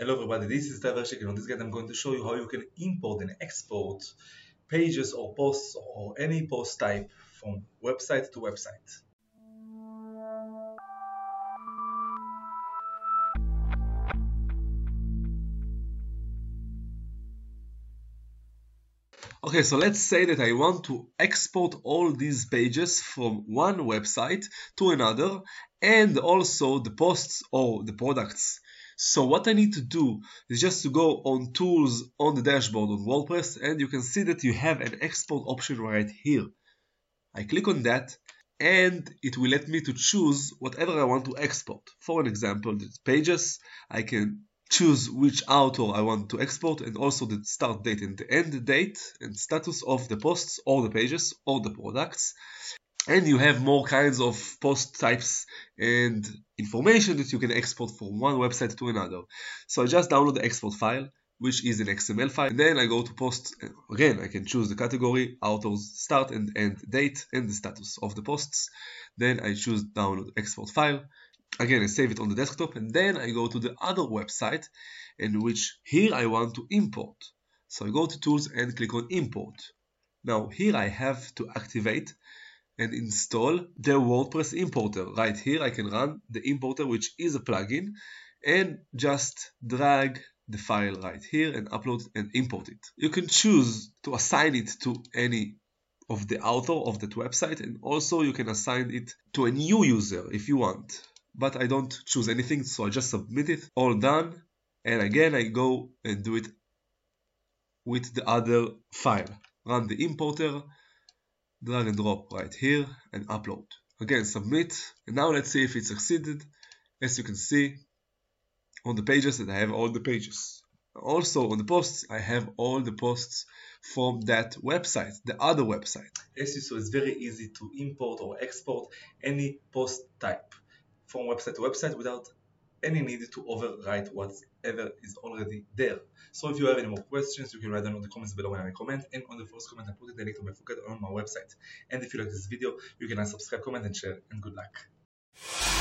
Hello everybody, this is Itay Verchik. On this guide I'm going to show you how you can import and export pages or posts or any post type from website to website. Okay, so let's say that I want to export all these pages from one website to another and also the posts or the products so what I need to do is just to go on tools on the dashboard on WordPress and you can see that you have an export option right here. I click on that and it will let me to choose whatever I want to export. For an example, the pages, I can choose which author I want to export and also the start date and the end date and status of the posts or the pages or the products and you have more kinds of post types and information that you can export from one website to another. So I just download the export file, which is an XML file. And then I go to post. Uh, again, I can choose the category, author's start and end date, and the status of the posts. Then I choose download export file. Again, I save it on the desktop, and then I go to the other website, in which here I want to import. So I go to tools and click on import. Now here I have to activate and install the WordPress importer. Right here I can run the importer which is a plugin and just drag the file right here and upload and import it. You can choose to assign it to any of the author of that website and also you can assign it to a new user if you want. But I don't choose anything so I just submit it, all done and again I go and do it with the other file. Run the importer drag and drop right here and upload. Again, submit. And now let's see if it succeeded. As you can see on the pages that I have all the pages. Also on the posts, I have all the posts from that website, the other website. As you saw, it's very easy to import or export any post type from website to website without any need to overwrite whatever is already there. So if you have any more questions, you can write them in the comments below when I comment, and on the first comment I put the link to my Fuket on my website. And if you like this video, you can subscribe, comment, and share, and good luck.